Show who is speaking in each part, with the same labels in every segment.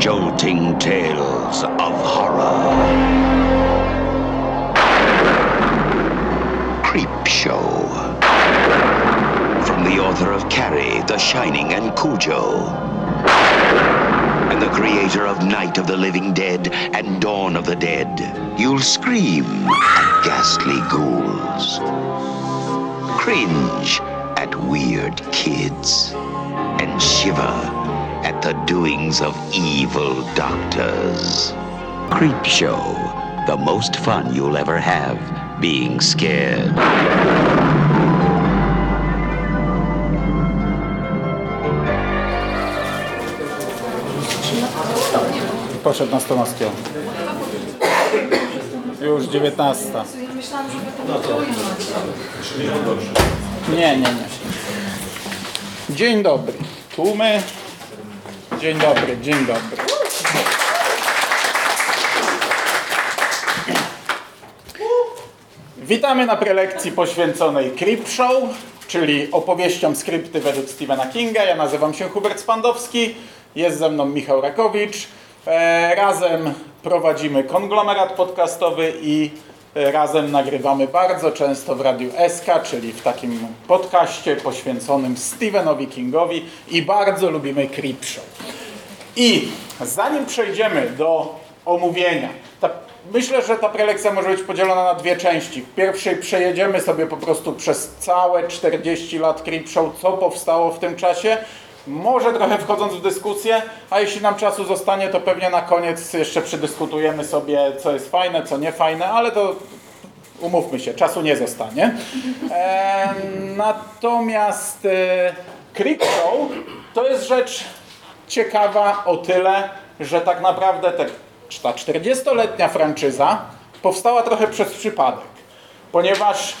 Speaker 1: jolting tales of horror. Creep Show. From the author of Carrie, The Shining, and Cujo. And the creator of Night of the Living Dead and Dawn of the Dead. You'll scream at ghastly ghouls. Cringe at weird kids. And shiver at the doings of evil doctors. Creep Show. The most fun you'll ever have being scared.
Speaker 2: Poszedł na Stanowskiego. Już 19.
Speaker 3: Myślałam, że to.
Speaker 2: Nie, nie, nie. Dzień dobry. Tłumy. Dzień dobry, dzień dobry. Witamy na prelekcji poświęconej Creep Show, czyli opowieściom skrypty według Stephena Kinga. Ja nazywam się Hubert Spandowski, jest ze mną Michał Rakowicz. E, razem prowadzimy konglomerat podcastowy i e, razem nagrywamy bardzo często w Radiu SK, czyli w takim podcaście poświęconym Stephenowi Kingowi i bardzo lubimy Creep Show. I zanim przejdziemy do omówienia, ta, myślę, że ta prelekcja może być podzielona na dwie części. W pierwszej przejedziemy sobie po prostu przez całe 40 lat Creep Show, co powstało w tym czasie. Może trochę wchodząc w dyskusję, a jeśli nam czasu zostanie, to pewnie na koniec jeszcze przedyskutujemy sobie, co jest fajne, co nie fajne, ale to umówmy się, czasu nie zostanie. E, natomiast e, to jest rzecz ciekawa o tyle, że tak naprawdę ta 40-letnia franczyza powstała trochę przez przypadek, ponieważ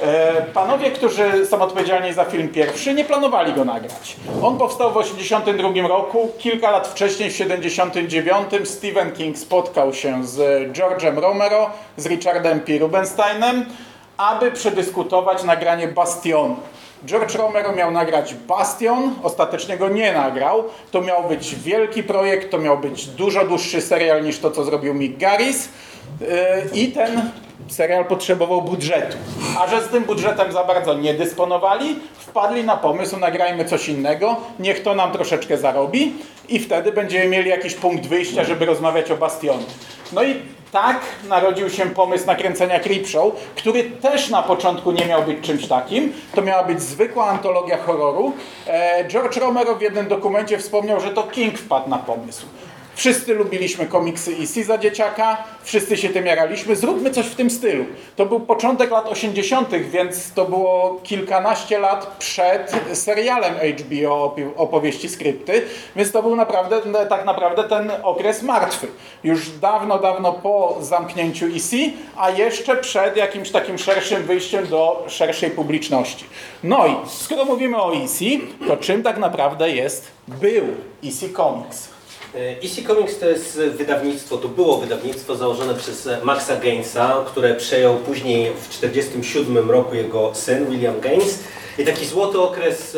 Speaker 2: e, panowie, którzy są odpowiedzialni za film pierwszy, nie planowali go nagrać. On powstał w 1982 roku, kilka lat wcześniej, w 1979, Stephen King spotkał się z George'em Romero, z Richardem P. Rubensteinem, aby przedyskutować nagranie Bastionu. George Romero miał nagrać Bastion, ostatecznie go nie nagrał. To miał być wielki projekt, to miał być dużo dłuższy serial niż to, co zrobił Mick Garris. Yy, I ten serial potrzebował budżetu. A że z tym budżetem za bardzo nie dysponowali, wpadli na pomysł, nagrajmy coś innego, niech to nam troszeczkę zarobi i wtedy będziemy mieli jakiś punkt wyjścia, żeby rozmawiać o Bastionie. No i tak narodził się pomysł nakręcenia Creep Show, który też na początku nie miał być czymś takim. To miała być zwykła antologia horroru. E, George Romero w jednym dokumencie wspomniał, że to King wpadł na pomysł. Wszyscy lubiliśmy komiksy EC za dzieciaka, wszyscy się tym jaraliśmy, zróbmy coś w tym stylu. To był początek lat 80., więc to było kilkanaście lat przed serialem HBO opowieści skrypty, więc to był naprawdę, tak naprawdę ten okres martwy. Już dawno, dawno po zamknięciu EC, a jeszcze przed jakimś takim szerszym wyjściem do szerszej publiczności. No i skoro mówimy o EC, to czym tak naprawdę jest, był EC Comics?
Speaker 4: EC Comics to jest wydawnictwo, to było wydawnictwo założone przez Maxa Gainesa, które przejął później w 1947 roku jego syn William Gaines. I taki złoty okres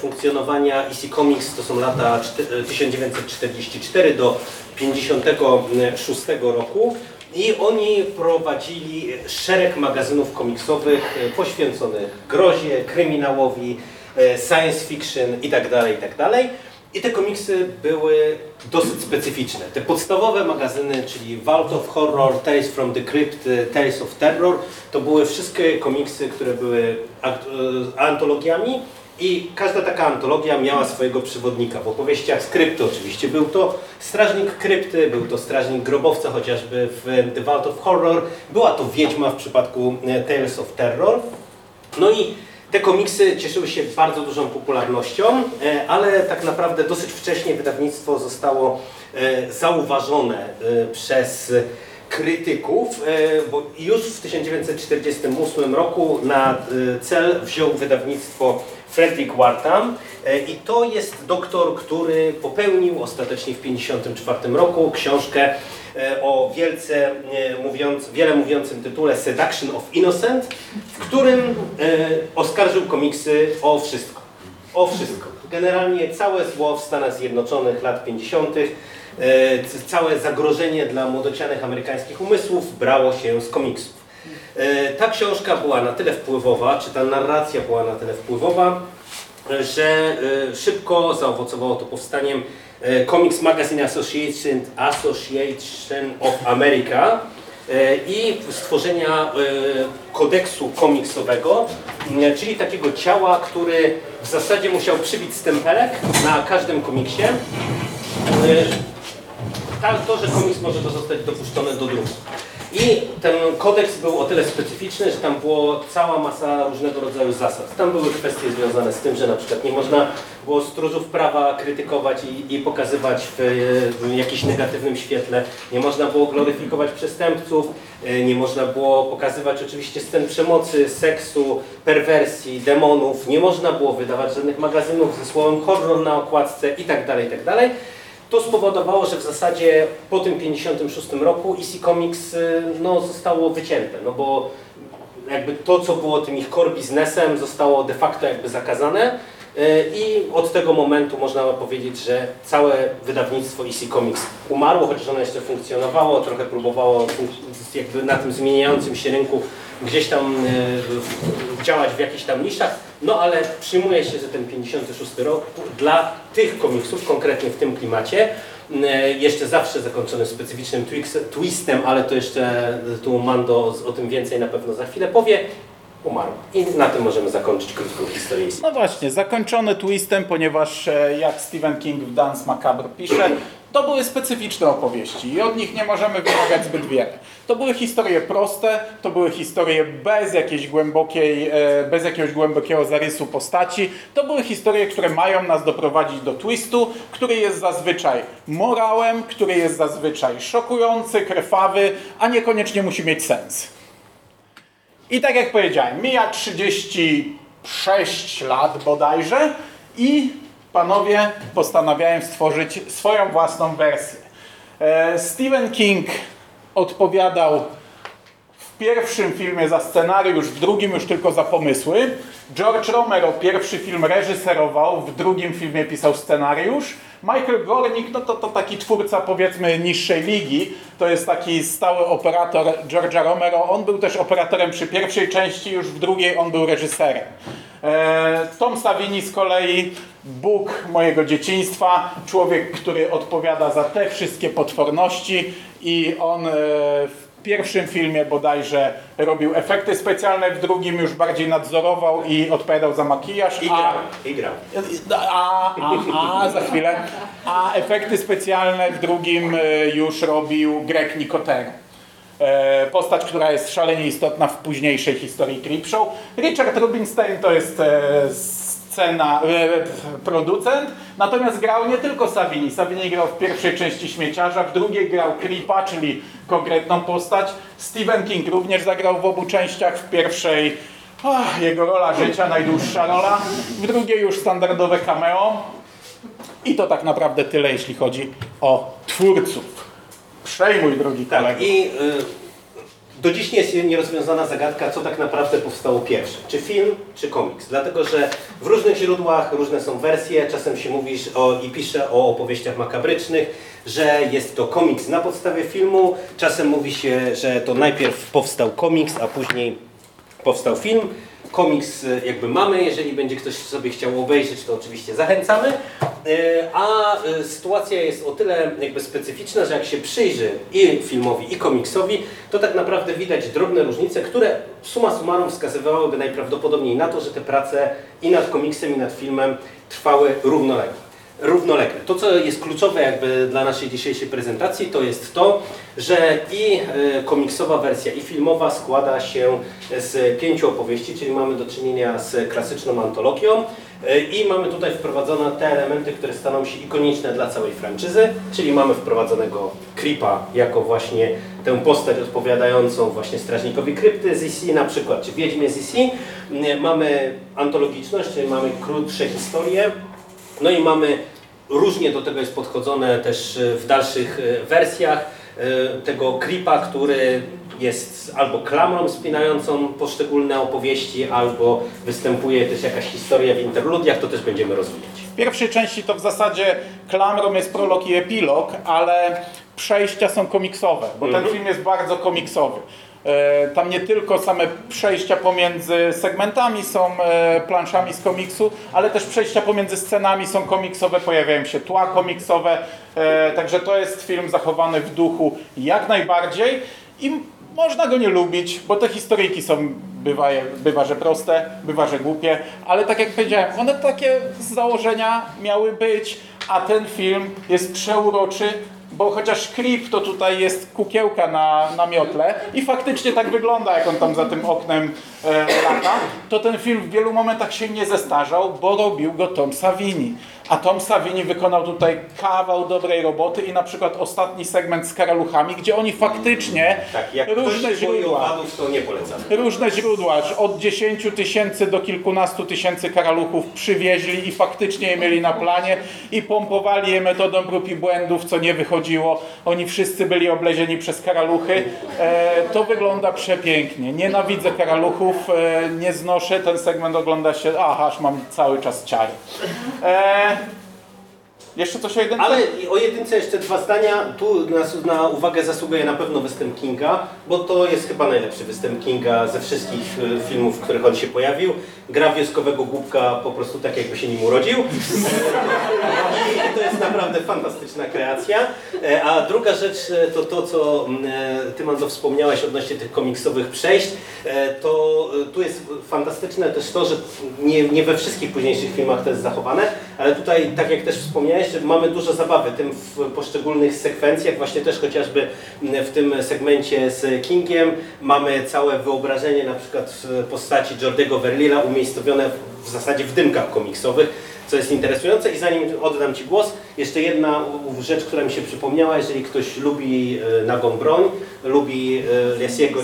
Speaker 4: funkcjonowania EC Comics to są lata 1944 do 1956 roku. I oni prowadzili szereg magazynów komiksowych poświęconych grozie, kryminałowi, science fiction itd. itd. I te komiksy były dosyć specyficzne. Te podstawowe magazyny, czyli Vault of Horror, Tales from the Crypt, Tales of Terror, to były wszystkie komiksy, które były antologiami i każda taka antologia miała swojego przewodnika. W opowieściach z krypty oczywiście był to strażnik krypty, był to strażnik grobowca chociażby w The Vault of Horror, była to wiedźma w przypadku Tales of Terror. No i te komiksy cieszyły się bardzo dużą popularnością, ale tak naprawdę dosyć wcześnie wydawnictwo zostało zauważone przez krytyków, bo już w 1948 roku na cel wziął wydawnictwo Frederick Wartam i to jest doktor, który popełnił ostatecznie w 1954 roku książkę o wielce mówiąc, wiele mówiącym tytule Seduction of Innocent, w którym oskarżył komiksy o wszystko. O wszystko. generalnie całe zło w Stanach Zjednoczonych lat 50., e, c- całe zagrożenie dla młodocianych amerykańskich umysłów brało się z komiksów. E, Ta książka była na tyle wpływowa, czy ta narracja była na tyle wpływowa, e, że e, szybko zaowocowało to powstaniem e, Comics Magazine Association, Association of America e, i stworzenia e, kodeksu komiksowego, czyli takiego ciała, który w zasadzie musiał przybić stempelek na każdym komiksie. Tak, to, że komiks może to zostać dopuszczony do druku. I ten kodeks był o tyle specyficzny, że tam było cała masa różnego rodzaju zasad. Tam były kwestie związane z tym, że na przykład nie można było stróżów prawa krytykować i, i pokazywać w, w jakimś negatywnym świetle, nie można było gloryfikować przestępców, e, nie można było pokazywać oczywiście scen przemocy, seksu, perwersji, demonów, nie można było wydawać żadnych magazynów ze słowem horror na okładce itd. itd. To spowodowało, że w zasadzie po tym 56 roku EC Comics y, no, zostało wycięte, no bo jakby to, co było tym ich core biznesem, zostało de facto jakby zakazane y, i od tego momentu można powiedzieć, że całe wydawnictwo EC Comics umarło, chociaż ono jeszcze funkcjonowało, trochę próbowało jakby na tym zmieniającym się rynku gdzieś tam y, działać w jakichś tam niszach, no ale przyjmuje się, że ten 56 rok dla tych komiksów, konkretnie w tym klimacie, y, jeszcze zawsze zakończony specyficznym twistem, ale to jeszcze tu Mando o tym więcej na pewno za chwilę powie, umarł. I na tym możemy zakończyć krótką historię.
Speaker 2: No właśnie, zakończony twistem, ponieważ e, jak Stephen King w Dance Macabre pisze, to były specyficzne opowieści i od nich nie możemy wymagać zbyt wiele. To były historie proste, to były historie bez jakiejś głębokiej, e, bez jakiegoś głębokiego zarysu postaci. To były historie, które mają nas doprowadzić do twistu, który jest zazwyczaj morałem, który jest zazwyczaj szokujący, krwawy, a niekoniecznie musi mieć sens. I tak jak powiedziałem, mija 36 lat bodajże i panowie postanawiają stworzyć swoją własną wersję. E, Stephen King odpowiadał w pierwszym filmie za scenariusz, w drugim już tylko za pomysły. George Romero pierwszy film reżyserował, w drugim filmie pisał scenariusz. Michael Gornick, no to, to taki twórca powiedzmy niższej ligi, to jest taki stały operator George'a Romero. On był też operatorem przy pierwszej części, już w drugiej on był reżyserem. E, Tom Savini z kolei, Bóg mojego dzieciństwa, człowiek, który odpowiada za te wszystkie potworności i on e, w pierwszym filmie bodajże robił efekty specjalne, w drugim już bardziej nadzorował i odpowiadał za makijaż.
Speaker 4: I
Speaker 2: a-
Speaker 4: grał, i grał.
Speaker 2: a, a, a, za chwilę. A efekty specjalne w drugim e, już robił Greg Nicotero. E, Postać, która jest szalenie istotna w późniejszej historii Creepshow. Richard Rubinstein to jest e, scena, e, producent, natomiast grał nie tylko Savini. Savini grał w pierwszej części Śmieciarza, w drugiej grał Creepa, czyli konkretną postać. Stephen King również zagrał w obu częściach. W pierwszej ach, jego rola życia, najdłuższa rola, w drugiej już standardowe cameo. I to tak naprawdę tyle, jeśli chodzi o twórców. Przejmuj, drogi
Speaker 4: Tak,
Speaker 2: kolego.
Speaker 4: i y, do dziś nie jest nierozwiązana zagadka, co tak naprawdę powstało pierwsze. Czy film, czy komiks. Dlatego, że w różnych źródłach różne są wersje. Czasem się mówi o, i pisze o opowieściach makabrycznych, że jest to komiks na podstawie filmu. Czasem mówi się, że to najpierw powstał komiks, a później powstał film. Komiks y, jakby mamy, jeżeli będzie ktoś sobie chciał obejrzeć, to oczywiście zachęcamy. Y, A y, sytuacja jest o tyle jakby specyficzna, że jak się przyjrzy i filmowi, i komiksowi, to tak naprawdę widać drobne różnice, które suma summarum wskazywałyby najprawdopodobniej na to, że te prace i nad komiksem, i nad filmem trwały równolegle równolegle. To, co jest kluczowe jakby dla naszej dzisiejszej prezentacji, to jest to, że i e, komiksowa wersja, i filmowa składa się z pięciu opowieści, czyli mamy do czynienia z klasyczną antologią i mamy tutaj wprowadzone te elementy, które staną się ikoniczne dla całej franczyzy, czyli mamy wprowadzonego Creepa jako właśnie tę postać odpowiadającą właśnie strażnikowi krypty z EC na przykład, czy Wiedźmie z EC. Mamy antologiczność, czyli mamy krótsze historie, no i mamy, różnie do tego jest podchodzone też e, w dalszych e, wersjach e, tego creepa, który jest albo klamrą spinającą poszczególne opowieści, albo występuje też jakaś historia w interludiach, to też będziemy rozwijać.
Speaker 2: pierwszej części to w zasadzie klamrą jest prolog i epilog, ale przejścia są komiksowe, bo ten film jest bardzo komiksowy. E, Tam nie tylko same przejścia pomiędzy segmentami są e, planszami z komiksu, ale też przejścia pomiędzy scenami są komiksowe, pojawiają się tła komiksowe, e, także to jest film zachowany w duchu jak najbardziej. I można go nie lubić, bo te historyjki są bywa, bywa, że proste, bywa, że głupie, ale tak jak powiedziałem, one takie z założenia miały być, a ten film jest przeuroczy, bo chociaż klip to tutaj jest kukiełka na, na miotle i faktycznie tak wygląda, jak on tam za tym oknem e, lata, to ten film w wielu momentach się nie zestarzał, bo robił go Tom Savini. A Tom Savini wykonał tutaj kawał dobrej roboty i na przykład ostatni segment z karaluchami, gdzie oni faktycznie
Speaker 4: Tak, jak
Speaker 2: różne źródła
Speaker 4: owadów, to nie polecam.
Speaker 2: różne źródła, od 10 tysięcy do kilkunastu tysięcy karaluchów przywieźli i faktycznie je mieli na planie i pompowali je metodą prób i błędów, co nie wychodziło. Oni wszyscy byli oblezieni przez karaluchy. E, to wygląda przepięknie. Nienawidzę karaluchów, e, nie znoszę. Ten segment ogląda się, aha, aż mam cały czas ciary. E, Amen. Jeszcze coś o jedynce?
Speaker 4: Ale o jedynce jeszcze dwa zdania. Tu na, uwagę zasługuje na pewno występ Kinga, bo to jest chyba najlepszy występ Kinga ze wszystkich e, filmów, w których on się pojawił. Gra wioskowego głupka po prostu tak, jakby się nim urodził. I to jest naprawdę fantastyczna kreacja. E, A druga rzecz e, to to, co e, Ty, Mando, wspomniałeś odnośnie tych komiksowych przejść. To tu jest fantastyczne też to, że nie, nie we wszystkich późniejszych filmach to jest zachowane, ale tutaj, tak jak też wspomniałeś, mamy dużo zabawy tym w poszczególnych sekwencjach, właśnie też chociażby mm, w tym segmencie z Kingiem mamy całe wyobrażenie na przykład postaci Jordego Verlila umiejscowione w zasadzie w dymkach komiksowych, co jest interesujące. I zanim oddam Ci głos, jeszcze jedna rzecz, która mi się przypomniała. Jeżeli ktoś lubi e, nagą broń, lubi Lesiego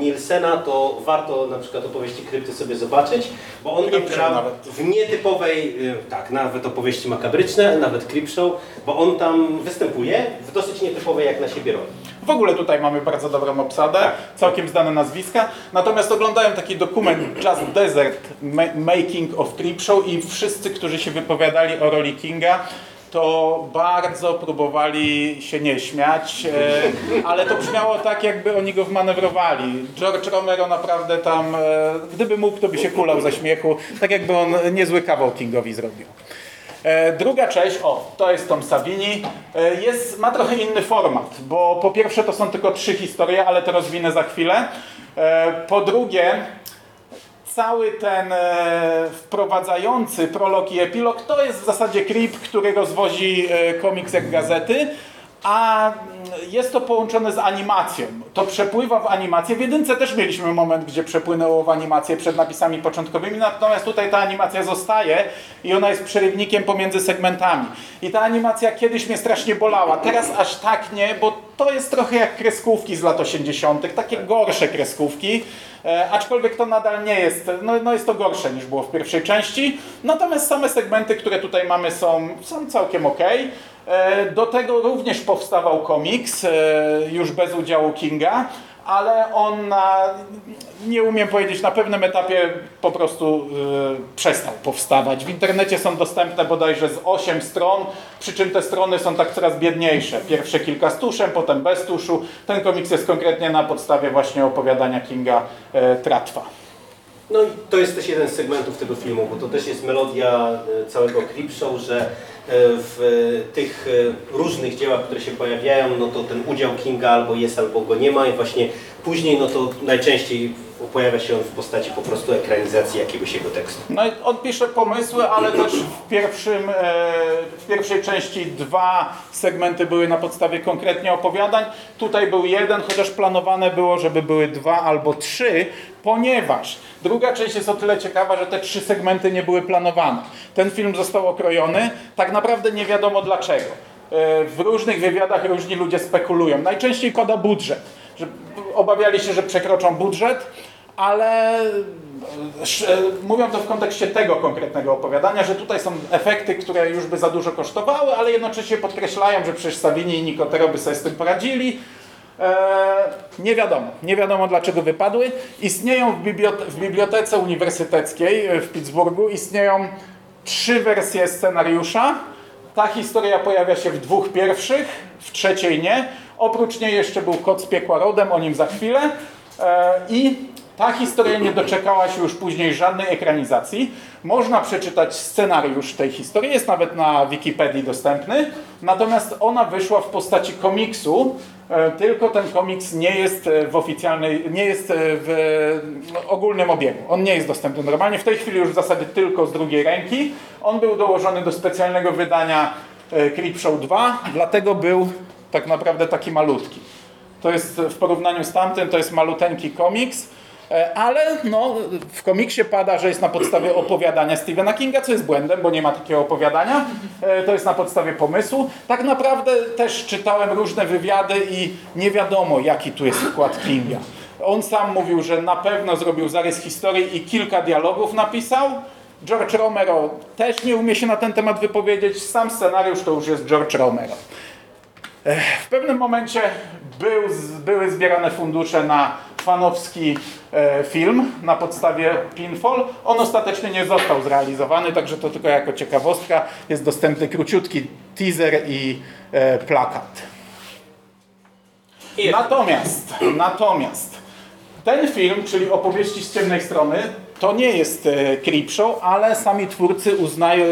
Speaker 4: Nielsena, to warto na przykład opowieści krypty sobie zobaczyć, bo on tam
Speaker 2: Creepshow
Speaker 4: gra
Speaker 2: nawet.
Speaker 4: w nietypowej, e, tak, nawet opowieści makabryczne, nawet Creepshow, bo on tam występuje w dosyć nietypowej jak na siebie roli.
Speaker 2: W ogóle tutaj mamy bardzo dobrą obsadę, całkiem znane nazwiska. Natomiast oglądałem taki dokument Just Desert Ma- Making of Creepshow i wszyscy, którzy się wypowiadali o roli Kinga, to bardzo próbowali się nie śmiać, e, ale to brzmiało tak, jakby oni go wmanewrowali. George Romero naprawdę tam, e, gdyby mógł, to by się kulał ze śmiechu, tak jakby on niezły kawał Kingowi zrobił. E, Druga część, o, to jest Tom Savini, e, jest, ma trochę inny format, bo po pierwsze to są tylko trzy historie, ale to rozwinę za chwilę. E, Po drugie, cały ten wprowadzający prolog i epilog to jest w zasadzie klip, który rozwozi komiks jak gazety, a jest to połączone z animacją. To przepływa w animację. W jedynce też mieliśmy moment, gdzie przepłynęło w animację przed napisami początkowymi, natomiast tutaj ta animacja zostaje i ona jest przerywnikiem pomiędzy segmentami. I ta animacja kiedyś mnie strasznie bolała, teraz aż tak nie, bo to jest trochę jak kreskówki z lat 80., takie gorsze kreskówki. E, aczkolwiek to nadal nie jest, no, no jest to gorsze niż było w pierwszej części. Natomiast same segmenty, które tutaj mamy są, są całkiem ok. E, do tego również powstawał komiks, e, już bez udziału Kinga, ale on na, nie umiem powiedzieć, na pewnym etapie po prostu e, przestał powstawać. W internecie są dostępne bodajże z 8 stron, przy czym te strony są tak coraz biedniejsze. Pierwsze kilka z tuszem, potem bez tuszu. Ten komiks jest konkretnie na podstawie właśnie opowiadania Kinga Tratwa.
Speaker 4: No i to jest też jeden z segmentów tego filmu, bo to też jest melodia całego Creepshow, że w e, tych e, różnych dziełach, które się pojawiają, no to ten udział Kinga albo jest, albo go nie ma i właśnie później, no to najczęściej pojawia się on w postaci po prostu ekranizacji jakiegoś jego tekstu.
Speaker 2: No i on pisze pomysły, ale też w, pierwszym, e, w pierwszej części dwa segmenty były na podstawie konkretnie opowiadań. Tutaj był jeden, chociaż planowane było, żeby były dwa albo trzy, ponieważ druga część jest o tyle ciekawa, że te trzy segmenty nie były planowane. Ten film został okrojony, tak naprawdę nie wiadomo dlaczego. E, W różnych wywiadach różni ludzie spekulują. Najczęściej pada budżet. Że obawiali się, że przekroczą budżet, ale sz- e, mówią to w kontekście tego konkretnego opowiadania, że tutaj są efekty, które już by za dużo kosztowały, ale jednocześnie podkreślają, że przecież Savini i Nicotero by sobie z tym poradzili. E, nie wiadomo, nie wiadomo dlaczego wypadły. Istnieją w, bibliote- w bibliotece uniwersyteckiej e, w Pittsburghu, istnieją trzy wersje scenariusza. Ta historia pojawia się w dwóch pierwszych, w trzeciej nie. Oprócz niej jeszcze był Kot z piekła rodem, o nim za chwilę. E, I ta historia nie doczekała się już później żadnej ekranizacji. Można przeczytać scenariusz tej historii, jest nawet na Wikipedii dostępny. Natomiast ona wyszła w postaci komiksu, e, tylko ten komiks nie jest e, w oficjalnej, nie jest e, w ogólnym obiegu. On nie jest dostępny normalnie. W tej chwili już w zasadzie tylko z drugiej ręki. On był dołożony do specjalnego wydania Creepshow 2, dlatego był tak naprawdę taki malutki. To jest w porównaniu z tamtym, to jest maluteńki komiks, ale no, w komiksie pada, że jest na podstawie opowiadania Stephena Kinga, co jest błędem, bo nie ma takiego opowiadania. E, To jest na podstawie pomysłu. Tak naprawdę też czytałem różne wywiady i nie wiadomo, jaki tu jest wkład Kinga. On sam mówił, że na pewno zrobił zarys historii i kilka dialogów napisał. George Romero też nie umie się na ten temat wypowiedzieć. Sam scenariusz to już jest George Romero. W pewnym momencie był, były zbierane fundusze na fanowski e, film na podstawie Pinfall. On ostatecznie nie został zrealizowany, także to tylko jako ciekawostka. Jest dostępny króciutki teaser i e, plakat. Natomiast, natomiast ten film, czyli opowieści z ciemnej strony, to nie jest e, Creepshow, ale sami twórcy uznają,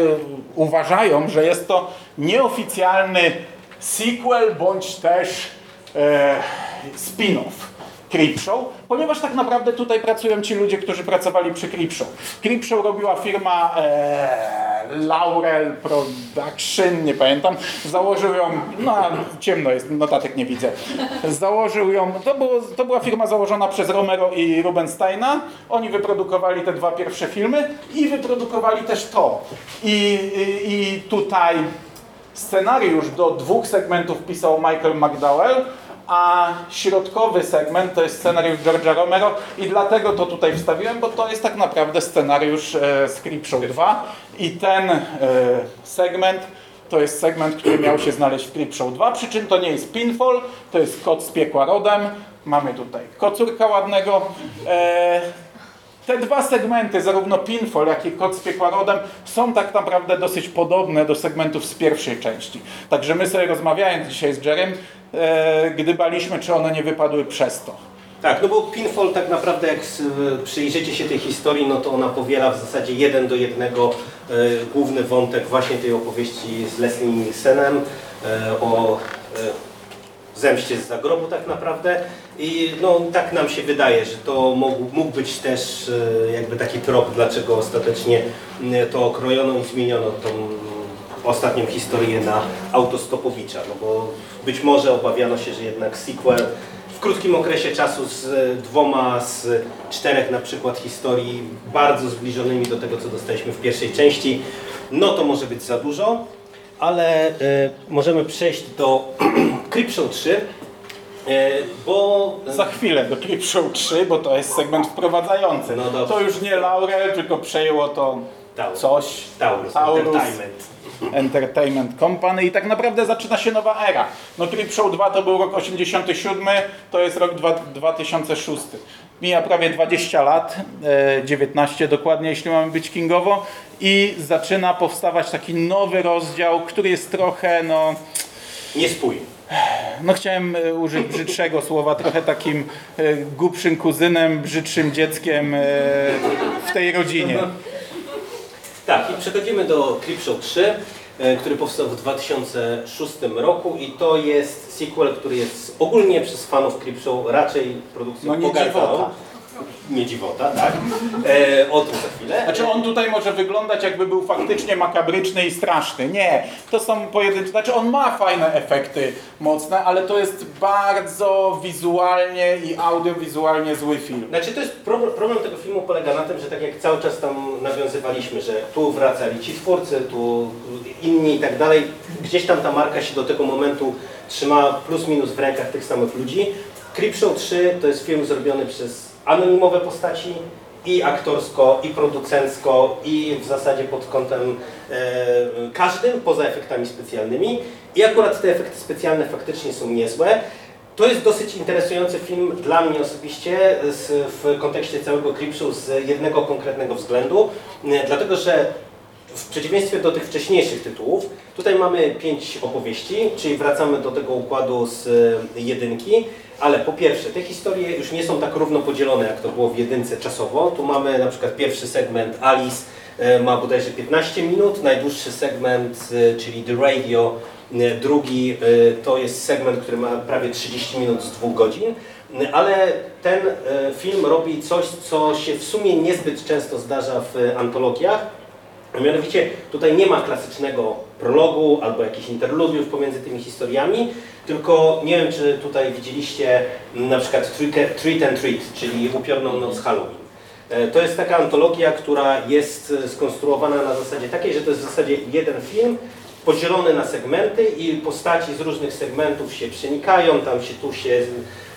Speaker 2: uważają, że jest to nieoficjalny sequel bądź też e, spin-off. Creepshow, ponieważ tak naprawdę tutaj pracują ci ludzie, którzy pracowali przy Creepshow. Creepshow robiła firma e, Laurel Production, nie pamiętam, założył ją, no ciemno jest, notatek nie widzę, założył ją, to, było, to była firma założona przez Romero i Rubensteina, oni wyprodukowali te dwa pierwsze filmy i wyprodukowali też to. I, i, i tutaj Scenariusz do dwóch segmentów pisał Michael McDowell, a środkowy segment to jest scenariusz George'a Romero i dlatego to tutaj wstawiłem, bo to jest tak naprawdę scenariusz e, Creepshow 2 i ten e, segment to jest segment, który miał się znaleźć w Creepshow 2, przy czym to nie jest Pinfall, to jest Kot z piekła rodem, mamy tutaj kocurka ładnego. E, te dwa segmenty, zarówno Pinfall, jak i Kot z piekła rodem, są tak naprawdę dosyć podobne do segmentów z pierwszej części. Także my sobie rozmawiając dzisiaj z Jerem, e, gdybaliśmy, czy one nie wypadły przez to.
Speaker 4: Tak, no bo Pinfall tak naprawdę jak s- przyjrzycie się tej historii, no to ona powiela w zasadzie jeden do jednego e, główny wątek właśnie tej opowieści z Leslie Nielsenem e, o e, zemście z zagrobu tak naprawdę. I no tak nam się wydaje, że to mógł, mógł być też e, jakby taki trop, dlaczego ostatecznie to okrojono i zmieniono tą ostatnią historię na autostopowicza, no bo być może obawiano się, że jednak sequel w krótkim okresie czasu z e, dwoma z czterech na przykład historii bardzo zbliżonymi do tego, co dostaliśmy w pierwszej części, no to może być za dużo, ale e, możemy przejść do Creepshow 3, e, bo
Speaker 2: Za chwilę do Creepshow 3, bo to jest segment wprowadzający.
Speaker 4: No
Speaker 2: to już nie Laurel, tylko przejęło to
Speaker 4: Taurus.
Speaker 2: coś.
Speaker 4: Taurus,
Speaker 2: Taurus.
Speaker 4: Entertainment.
Speaker 2: Entertainment Company i tak naprawdę zaczyna się nowa era. No Creepshow 2 to był rok 87, to jest rok dwa- 2006. Mija prawie 20 lat, e, 19 dokładnie, jeśli mamy być kingowo i zaczyna powstawać taki nowy rozdział, który jest trochę, no,
Speaker 4: Niespójny.
Speaker 2: no chciałem e, użyć brzydszego słowa, trochę takim e, głupszym kuzynem, brzydszym dzieckiem e, w tej rodzinie.
Speaker 4: Tak, i przechodzimy do Creepshow 3, e, który powstał w 2006 roku i to jest sequel, który jest ogólnie przez fanów Creepshow raczej produkcją
Speaker 2: No
Speaker 4: pogardaną. Nie dziwota, tak. E, o tym za chwilę.
Speaker 2: Znaczy on tutaj może wyglądać jakby był faktycznie makabryczny i straszny. Nie, to są pojedyncze, znaczy on ma fajne efekty mocne, ale to jest bardzo wizualnie i audiowizualnie zły film.
Speaker 4: Znaczy to jest problem, problem tego filmu polega na tym, że tak jak cały czas tam nawiązywaliśmy, że tu wracali ci twórcy, tu inni i tak dalej, gdzieś tam ta marka się do tego momentu trzyma plus minus w rękach tych samych ludzi. Creepshow 3 to jest film zrobiony przez anonimowe postaci i aktorsko, i producencko, i w zasadzie pod kątem e, każdym, poza efektami specjalnymi. I akurat te efekty specjalne faktycznie są niezłe. To jest dosyć interesujący film dla mnie osobiście z, w kontekście całego Creepshow z jednego konkretnego względu, e, dlatego że w przeciwieństwie do tych wcześniejszych tytułów, tutaj mamy pięć opowieści, czyli wracamy do tego układu z e, jedynki, ale po pierwsze, te historie już nie są tak równo podzielone, jak to było w jedynce czasowo. Tu mamy na przykład pierwszy segment Alice e, ma bodajże 15 minut, najdłuższy segment, e, czyli The Radio, e, drugi to jest segment, który ma prawie 30 minut z dwóch godzin. Ale ten film robi coś, co się w sumie niezbyt często zdarza w antologiach, Mianowicie tutaj nie ma klasycznego prologu albo jakichś interludiów pomiędzy tymi historiami, tylko nie wiem, czy tutaj widzieliście na przykład Treat and Treat, czyli Upiorną Noc Halloween. E, To jest taka antologia, która jest e, skonstruowana na zasadzie takiej, że to jest w zasadzie jeden film podzielony na segmenty i postaci z różnych segmentów się przenikają, tam się tu się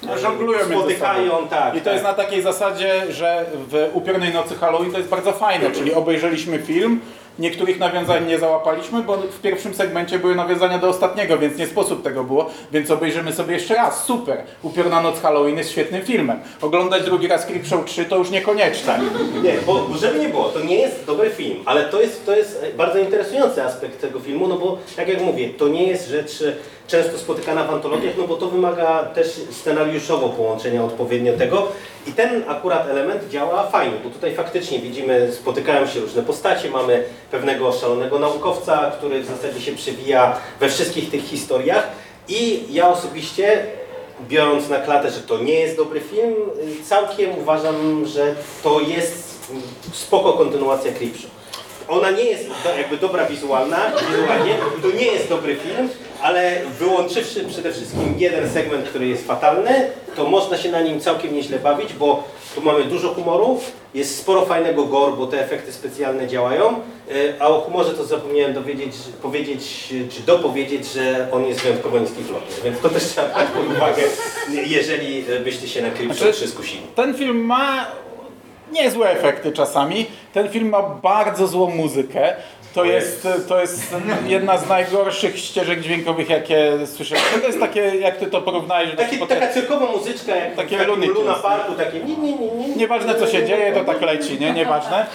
Speaker 2: No, żonglują
Speaker 4: spotykają, tak.
Speaker 2: I to
Speaker 4: tak.
Speaker 2: jest na takiej zasadzie, że w Upiornej Nocy Halloween to jest bardzo fajne, czyli obejrzeliśmy film, niektórych nawiązań nie załapaliśmy, bo w pierwszym segmencie były nawiązania do ostatniego, więc nie sposób tego było, więc obejrzymy sobie jeszcze raz, super. Upiorna Noc Halloween jest świetnym filmem. Oglądać drugi raz Creepshow 3 to już niekonieczne.
Speaker 4: Nie, bo żeby nie było, to nie jest dobry film, ale to jest, to jest bardzo interesujący aspekt tego filmu, no bo tak jak mówię, to nie jest rzecz często spotykana w antologiach, no bo to wymaga też scenariuszowo połączenia odpowiednio tego i ten akurat element działa fajnie, bo tutaj faktycznie widzimy, spotykają się różne postacie, mamy pewnego szalonego naukowca, który w zasadzie się przewija we wszystkich tych historiach i ja osobiście biorąc na klatę, że to nie jest dobry film, całkiem uważam, że to jest spoko kontynuacja Creepshow. Ona nie jest jakby dobra wizualna, wizualnie, to nie jest dobry film, ale wyłączywszy przede wszystkim jeden segment, który jest fatalny, to można się na nim całkiem nieźle bawić, bo tu mamy dużo humoru, jest sporo fajnego gore, bo te efekty specjalne działają, y, a o humorze to zapomniałem dowiedzieć, powiedzieć, czy dopowiedzieć, że on jest wyjątkowo niski w locie, więc to też trzeba brać pod uwagę, jeżeli byście się na
Speaker 2: Znaczy-
Speaker 4: 3 skusili.
Speaker 2: Ten film ma niezłe efekty czasami. Ten film ma bardzo złą muzykę. To jest, to jest jedna z najgorszych ścieżek dźwiękowych, jakie słyszałem. To jest takie, jak ty to porównałeś, że
Speaker 4: Taki,
Speaker 2: taki
Speaker 4: taka cyrkowa muzyczka, jak
Speaker 2: Takie
Speaker 4: w Luna. Parku, takie nie, nie, nie, nie.
Speaker 2: Nieważne co się dzieje, to tak leci, nie? Nieważne.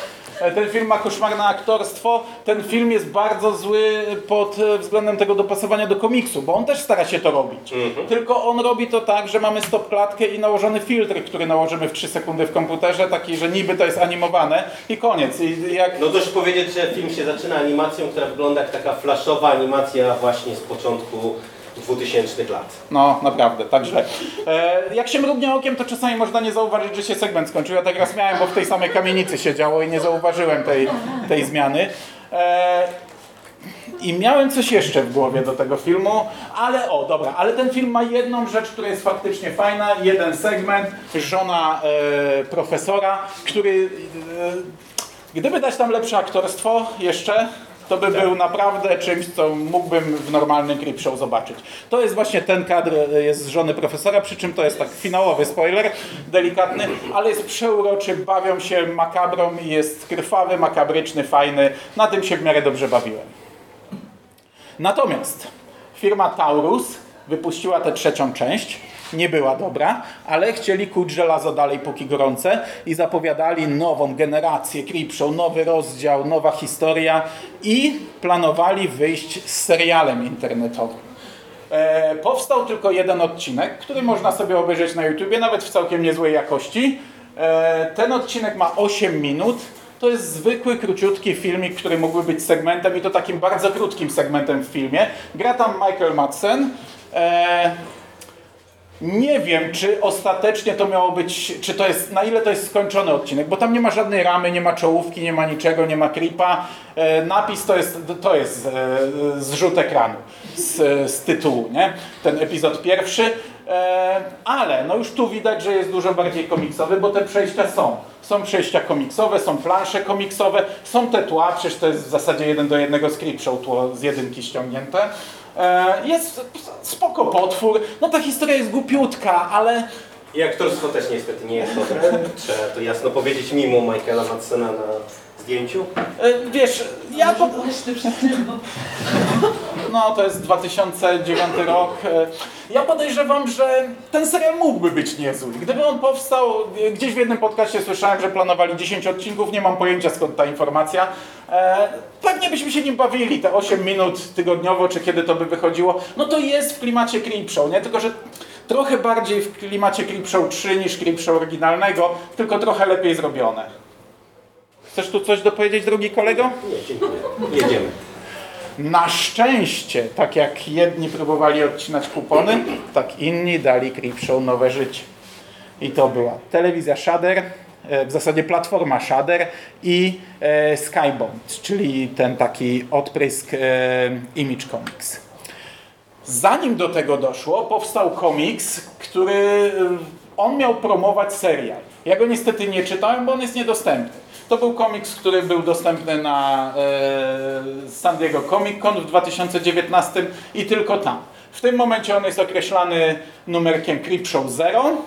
Speaker 2: E, Ten film ma koszmarne aktorstwo. Ten film jest bardzo zły pod względem tego dopasowania do komiksu, bo on też stara się to robić. Tylko on robi to tak, że mamy stop klatkę i nałożony filtr, który nałożymy w 3 sekundy w komputerze, taki, że niby to jest animowane i koniec. I jak
Speaker 4: No dość powiedzieć, że film się zaczyna animacją, która wygląda jak taka flashowa animacja właśnie z początku 2000 lat.
Speaker 2: No, naprawdę, także. E, jak się mrugnie okiem, to czasami można nie zauważyć, że się segment skończył. Ja tak raz miałem, bo w tej samej kamienicy się działo i nie zauważyłem tej, tej zmiany. E, I miałem coś jeszcze w głowie do tego filmu, ale o, dobra, ale ten film ma jedną rzecz, która jest faktycznie fajna, jeden segment, żona e, profesora, który, e, gdyby dać tam lepsze aktorstwo jeszcze, to by był naprawdę czymś, co mógłbym w normalnym creep show zobaczyć. To jest właśnie ten kadr, e, jest z żony profesora, przy czym to jest tak finałowy spoiler, delikatny, ale jest przeuroczy, bawią się makabrą i jest krwawy, makabryczny, fajny. Na tym się w miarę dobrze bawiłem. Natomiast firma Taurus wypuściła tę trzecią część. Nie była dobra, ale chcieli kuć żelazo dalej póki gorące i zapowiadali nową generację Creepshow, nowy rozdział, nowa historia i planowali wyjść z serialem internetowym. E, powstał tylko jeden odcinek, który można sobie obejrzeć na YouTubie, nawet w całkiem niezłej jakości. E, ten odcinek ma 8 minut. To jest zwykły, króciutki filmik, który mógłby być segmentem i to takim bardzo krótkim segmentem w filmie. Gra tam Michael Madsen. E, nie wiem, czy ostatecznie to miało być, czy to jest, na ile to jest skończony odcinek, bo tam nie ma żadnej ramy, nie ma czołówki, nie ma niczego, nie ma klipa. E, napis to jest, to jest e, zrzut ekranu z, z tytułu, nie? Ten epizod pierwszy. E, ale no już tu widać, że jest dużo bardziej komiksowy, bo te przejścia są. Są przejścia komiksowe, są plansze komiksowe, są te tła, przecież to jest w zasadzie jeden do jednego script show tło z jedynki ściągnięte. E, Jest spoko potwór. No ta historia jest głupiutka, ale
Speaker 4: I aktorstwo też niestety nie jest dobre. Trzeba to jasno powiedzieć mimo Michaela Madsena na zdjęciu.
Speaker 2: e, wiesz, ja po... no to jest 2009 rok. E, Ja podejrzewam, że ten serial mógłby być niezły. Gdyby on powstał, e, gdzieś w jednym podcaście słyszałem, że planowali 10 odcinków, nie mam pojęcia skąd ta informacja. Pewnie byśmy się nim bawili, te 8 minut tygodniowo, czy kiedy to by wychodziło. No to jest w klimacie Creepshow, nie? Tylko, że trochę bardziej w klimacie Creepshow 3 niż Creepshow oryginalnego, tylko trochę lepiej zrobione. Chcesz tu coś dopowiedzieć, drugi kolego?
Speaker 4: Nie, dziękuję. Jedziemy.
Speaker 2: Na szczęście, tak jak jedni próbowali odcinać kupony, tak inni dali Creepshow nowe życie. I to była telewizja Shudder, e, w zasadzie platforma Shudder i e, Skybound, czyli ten taki odprysk e, Image Comics. Zanim do tego doszło, powstał komiks, który on miał promować serial. Ja go niestety nie czytałem, bo on jest niedostępny. To był komiks, który był dostępny na e, San Diego Comic Con w 2019 i tylko tam. W tym momencie on jest określany numerkiem Creepshow 0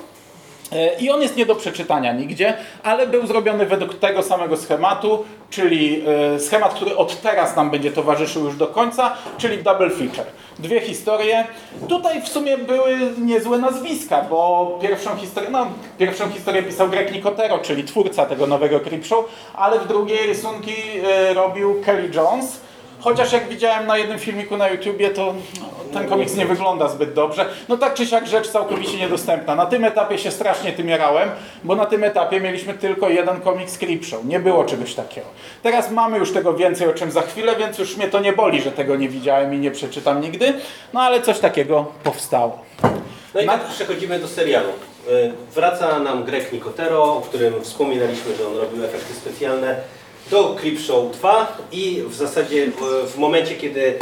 Speaker 2: i on jest nie do przeczytania nigdzie, ale był zrobiony według tego samego schematu, czyli e, schemat, który od teraz nam będzie towarzyszył już do końca, czyli double feature. Dwie historie. Tutaj w sumie były niezłe nazwiska, bo pierwszą historię, no, pierwszą historię pisał Greg Nicotero, czyli twórca tego nowego Creepshow, ale w drugiej rysunki e, robił Kelly Jones. Chociaż jak widziałem na jednym filmiku na YouTubie, to ten komiks nie wygląda zbyt dobrze. No tak czy siak rzecz całkowicie niedostępna. Na tym etapie się strasznie tym jarałem, bo na tym etapie mieliśmy tylko jeden komiks Creepshow. Nie było czegoś takiego. Teraz mamy już tego więcej, o czym za chwilę, więc już mnie to nie boli, że tego nie widziałem i nie przeczytam nigdy. No ale coś takiego powstało.
Speaker 4: No i tak przechodzimy do serialu. Y, Wraca nam Greg Nicotero, o którym wspominaliśmy, że on robił efekty specjalne, do Creepshow 2 i w zasadzie y, w momencie, kiedy y,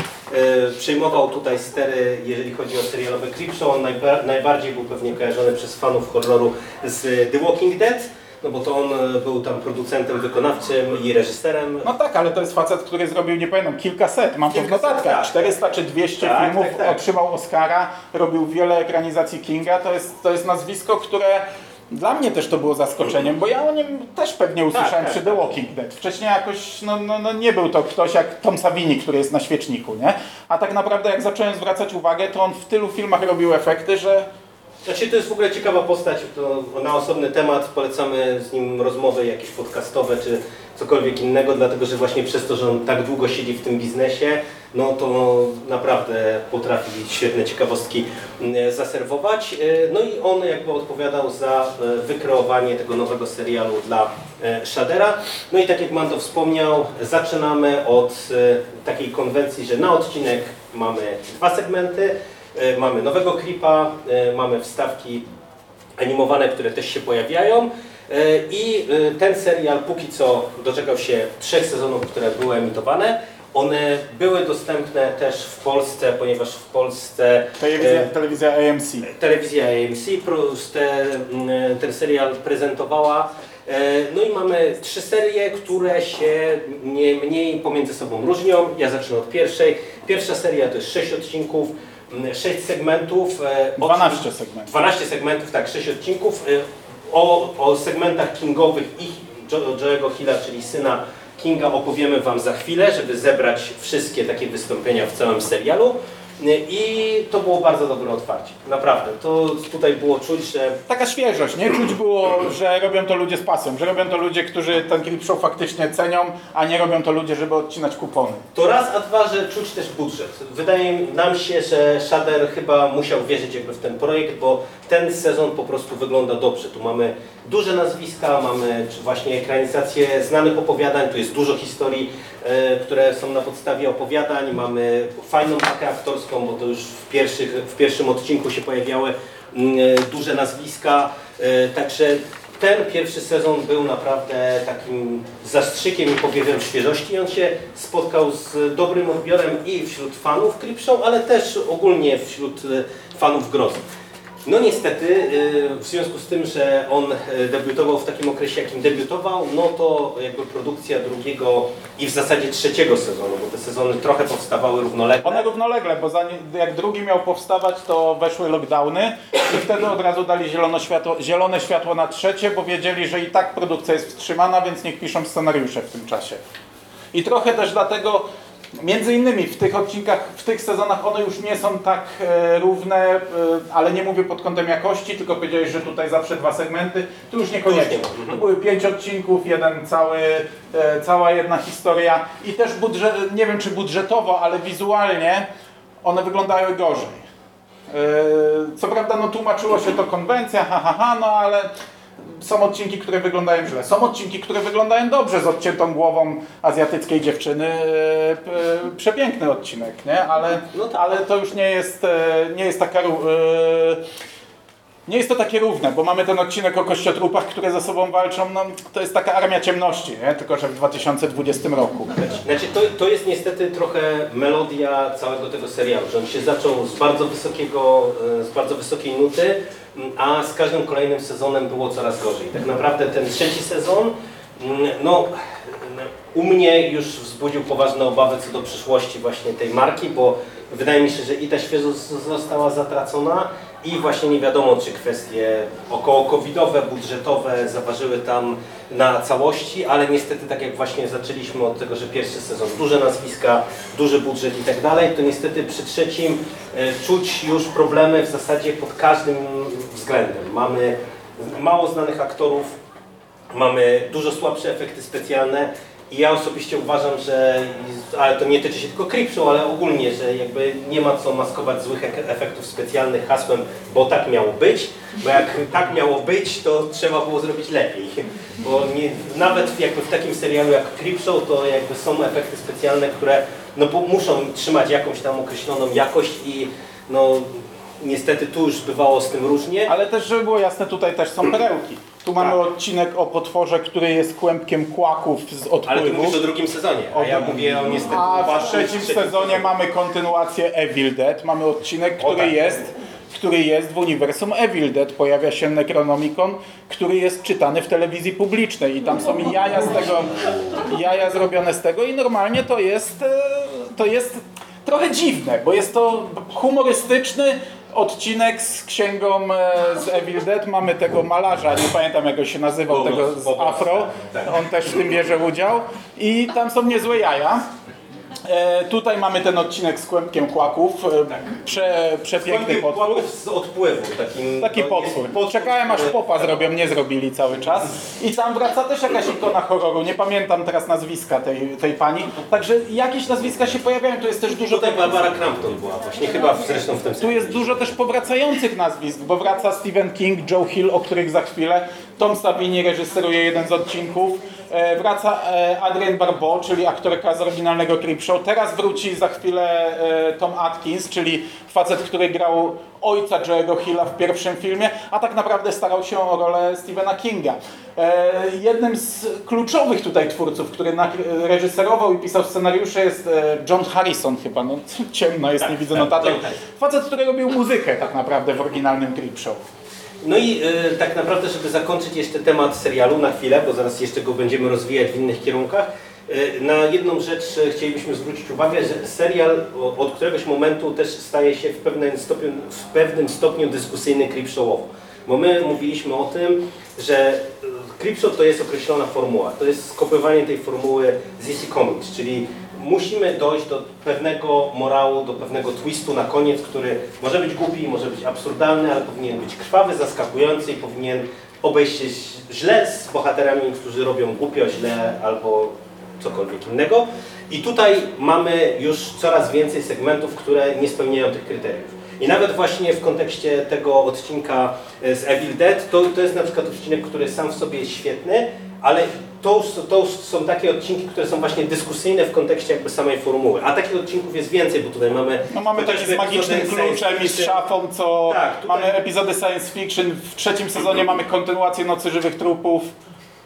Speaker 4: przejmował tutaj stery, jeżeli chodzi o serialowe Creepshow, on najba- najbardziej był pewnie kojarzony przez fanów horroru z The Walking Dead, no bo to on był tam producentem wykonawczym i reżyserem.
Speaker 2: No tak, ale to jest facet, który zrobił, nie pamiętam, kilkaset, mam to w
Speaker 4: Kilkaset,
Speaker 2: notatkach,
Speaker 4: tak.
Speaker 2: 400 czy 200
Speaker 4: Tak,
Speaker 2: filmów,
Speaker 4: tak, tak.
Speaker 2: otrzymał Oscara, robił wiele ekranizacji Kinga, to jest, to jest nazwisko, które dla mnie też to było zaskoczeniem, bo ja o nim też pewnie usłyszałem
Speaker 4: Tak, tak,
Speaker 2: przy The
Speaker 4: tak.
Speaker 2: Walking Dead. Wcześniej jakoś, no, no, no nie był to ktoś jak Tom Savini, który jest na świeczniku, nie? A tak naprawdę jak zacząłem zwracać uwagę, to on w tylu filmach robił efekty, że
Speaker 4: Znaczy to jest w ogóle ciekawa postać, to na osobny temat polecamy z nim rozmowy jakieś podcastowe czy cokolwiek innego, dlatego że właśnie przez to, że on tak długo siedzi w tym biznesie, no to naprawdę potrafi świetne ciekawostki mm, zaserwować. E, No i on jakby odpowiadał za e, wykreowanie tego nowego serialu dla e, Shadera. No i tak jak Mando wspomniał, zaczynamy od e, takiej konwencji, że na odcinek mamy dwa segmenty, E, Mamy nowego klipa, e, mamy wstawki animowane, które też się pojawiają. E, I e, ten serial póki co doczekał się trzech sezonów, które były emitowane. One były dostępne też w Polsce, ponieważ w Polsce
Speaker 2: telewizja,
Speaker 4: e,
Speaker 2: telewizja AMC.
Speaker 4: telewizja AMC plus te, ten serial prezentowała. E, No i mamy trzy serie, które się nie mniej pomiędzy sobą różnią. Ja zacznę od pierwszej. Pierwsza seria to jest 6 odcinków, 6 segmentów. e, o
Speaker 2: 12
Speaker 4: czym-
Speaker 2: segmentów.
Speaker 4: 12 segmentów, tak, 6 odcinków. O, o segmentach kingowych i Jo- Joe'ego Hilla, czyli syna Kinga opowiemy Wam za chwilę, żeby zebrać wszystkie takie wystąpienia w całym serialu. I to było bardzo dobre otwarcie. Naprawdę. To tutaj było czuć, że
Speaker 2: Taka świeżość, nie? Czuć było, że robią to ludzie z pasją, że robią to ludzie, którzy ten clip show faktycznie cenią, a nie robią to ludzie, żeby odcinać kupony.
Speaker 4: to raz, a dwa, że czuć też budżet. Wydaje nam się, że Shader chyba musiał wierzyć jakby w ten projekt, bo ten sezon po prostu wygląda dobrze. Tu mamy duże nazwiska, mamy właśnie ekranizację znanych opowiadań, tu jest dużo historii, e, które są na podstawie opowiadań, mamy fajną pakę aktorską, bo to już w, pierwszych, w pierwszym odcinku się pojawiały mm, e, duże nazwiska, e, także ten pierwszy sezon był naprawdę takim zastrzykiem i powiewem świeżości on się spotkał z dobrym odbiorem i wśród fanów Creepshow, ale też ogólnie wśród fanów grozy. No niestety, e, w związku z tym, że on e, debiutował w takim okresie, jakim debiutował, no to jakby produkcja drugiego i w zasadzie trzeciego sezonu, bo te sezony trochę powstawały równolegle.
Speaker 2: One równolegle, bo jak drugi miał powstawać, to weszły lockdowny i wtedy od razu dali światło, zielone światło na trzecie, bo wiedzieli, że i tak produkcja jest wstrzymana, więc niech piszą scenariusze w tym czasie. I trochę też dlatego Między innymi w tych odcinkach, w tych sezonach one już nie są tak e, równe, e, ale nie mówię pod kątem jakości, tylko powiedziałeś, że tutaj zawsze dwa segmenty, tu już niekoniecznie.
Speaker 4: To
Speaker 2: były pięć odcinków, jeden cały, e, cała jedna historia i też budżet, nie wiem czy budżetowo, ale wizualnie one wyglądały gorzej. Co prawda no tłumaczyło się to konwencja, ha, ha, ha, no ale są odcinki, które wyglądają źle. Są odcinki, które wyglądają dobrze z odciętą głową azjatyckiej dziewczyny. E, p- Przepiękny odcinek, nie? Ale,
Speaker 4: No tak.
Speaker 2: ale to już nie jest, e, nie jest taka... e, Nie jest to takie równe, bo mamy ten odcinek o kościotrupach, które ze sobą walczą. No, to jest taka armia ciemności, nie? tylko że w 2020 roku.
Speaker 4: Znaczy, to, to jest niestety trochę melodia całego tego serialu, że on się zaczął z bardzo wysokiego, e, z bardzo wysokiej nuty, a z każdym kolejnym sezonem było coraz gorzej. Tak naprawdę ten trzeci sezon, mm, no u mnie już wzbudził poważne obawy co do przyszłości właśnie tej marki, bo wydaje mi się, że i ta świeżość została zatracona i właśnie nie wiadomo, czy kwestie około covidowe, budżetowe zaważyły tam na całości, ale niestety tak jak właśnie zaczęliśmy od tego, że pierwszy sezon, duże nazwiska, duży budżet i tak dalej, to niestety przy trzecim e, czuć już problemy w zasadzie pod każdym względem. Mamy mało znanych aktorów, Mamy dużo słabsze efekty specjalne i ja osobiście uważam, że, ale to nie tyczy się tylko Creepshow, ale ogólnie, że jakby nie ma co maskować złych ek- efektów specjalnych hasłem, bo tak miało być, bo jak tak miało być, to trzeba było zrobić lepiej. Bo nie, nawet jakby w takim serialu jak Creepshow, to jakby są efekty specjalne, które no, muszą trzymać jakąś tam określoną jakość i no niestety tu już bywało z tym różnie.
Speaker 2: Ale też, żeby było jasne, tutaj też są perełki. Tu mamy
Speaker 4: Tak.
Speaker 2: odcinek o potworze, który jest kłębkiem kłaków z
Speaker 4: Ale ty
Speaker 2: odpływu.
Speaker 4: mówisz o drugim sezonie, a ja mówię o niestety
Speaker 2: A w trzecim sezonie mamy kontynuację Evil Dead. Mamy odcinek, który
Speaker 4: tak.
Speaker 2: jest, który jest w uniwersum Evil Dead. Pojawia się Necronomicon, który jest czytany w telewizji publicznej i tam są jaja z tego, jaja zrobione z tego i normalnie to jest, e, to jest trochę dziwne, bo jest to humorystyczny odcinek z księgą e, z Evil Dead. Mamy tego malarza, nie pamiętam jak on się nazywał, tego z Afro.
Speaker 4: tak.
Speaker 2: On też w tym bierze udział i tam są niezłe jaja. E, tutaj mamy ten odcinek z kłębkiem kłaków. E, prze, przepiękny
Speaker 4: Kłębik
Speaker 2: potwór.
Speaker 4: z odpływu. Takim,
Speaker 2: Taki
Speaker 4: to
Speaker 2: potwór.
Speaker 4: jest potwór,
Speaker 2: Czekałem aż
Speaker 4: który-
Speaker 2: popa zrobią, nie zrobili cały czas. I tam wraca też jakaś ikona horroru. Nie pamiętam teraz nazwiska tej, tej pani. Także jakieś nazwiska się pojawiają. Tu jest też dużo
Speaker 4: Tutaj Barbara Crampton była właśnie, chyba zresztą w tym
Speaker 2: tu jest dużo też powracających nazwisk, bo wraca Stephen King, Joe Hill, o których za chwilę. Tom Savini reżyseruje jeden z odcinków. E, wraca e, Adrienne Barbeau, czyli aktorka z oryginalnego Creepshow. Teraz wróci za chwilę e, Tom Atkins, czyli facet, który grał ojca Joe'ego Hilla w pierwszym filmie, a tak naprawdę starał się o rolę Stephena Kinga. Jednym z kluczowych tutaj twórców, który reżyserował i pisał scenariusze jest John Harrison chyba, no ciemno jest, nie widzę
Speaker 4: tak,
Speaker 2: notatek. Facet, który robił muzykę tak naprawdę w oryginalnym Creepshow.
Speaker 4: No i e, tak naprawdę, żeby zakończyć jeszcze temat serialu na chwilę, bo zaraz jeszcze go będziemy rozwijać w innych kierunkach, e, na jedną rzecz e, chcielibyśmy zwrócić uwagę, że serial od któregoś momentu też staje się w pewnym stopniu, w pewnym stopniu dyskusyjny creepshowowo. Bo my mówiliśmy o tym, że e, creepshow to jest określona formuła, to jest skopiowanie tej formuły z DC Comics, czyli musimy dojść do pewnego morału, do pewnego twistu na koniec, który może być głupi, może być absurdalny, ale powinien być krwawy, zaskakujący i powinien obejść się źle z bohaterami, którzy robią głupio, źle albo cokolwiek innego. I tutaj mamy już coraz więcej segmentów, które nie spełniają tych kryteriów. I nawet właśnie w kontekście tego odcinka e, z Evil Dead, to, to jest na przykład odcinek, który sam w sobie jest świetny, ale to to są takie odcinki, które są właśnie dyskusyjne w kontekście jakby samej formuły. A takich odcinków jest więcej, bo tutaj mamy...
Speaker 2: No mamy taki z magicznym kluczem i z szafą, co
Speaker 4: Tak, tutaj-
Speaker 2: mamy epizody science fiction. W trzecim sezonie mamy kontynuację Nocy Żywych Trupów.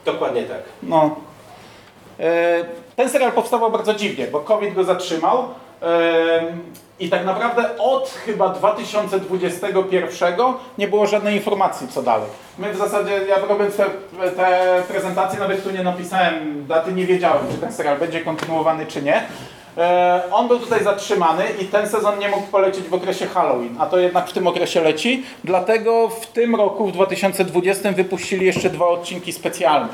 Speaker 4: Dokładnie tak.
Speaker 2: No. E, Ten serial powstawał bardzo dziwnie, bo COVID go zatrzymał. I tak naprawdę od chyba 2021 nie było żadnej informacji co dalej. My w zasadzie, ja robiąc te, te prezentacje, nawet tu nie napisałem daty, nie wiedziałem, czy ten serial będzie kontynuowany, czy nie. E, On był tutaj zatrzymany i ten sezon nie mógł polecieć w okresie Halloween, a to jednak w tym okresie leci. Dlatego w tym roku, w 2020, wypuścili jeszcze dwa odcinki specjalne.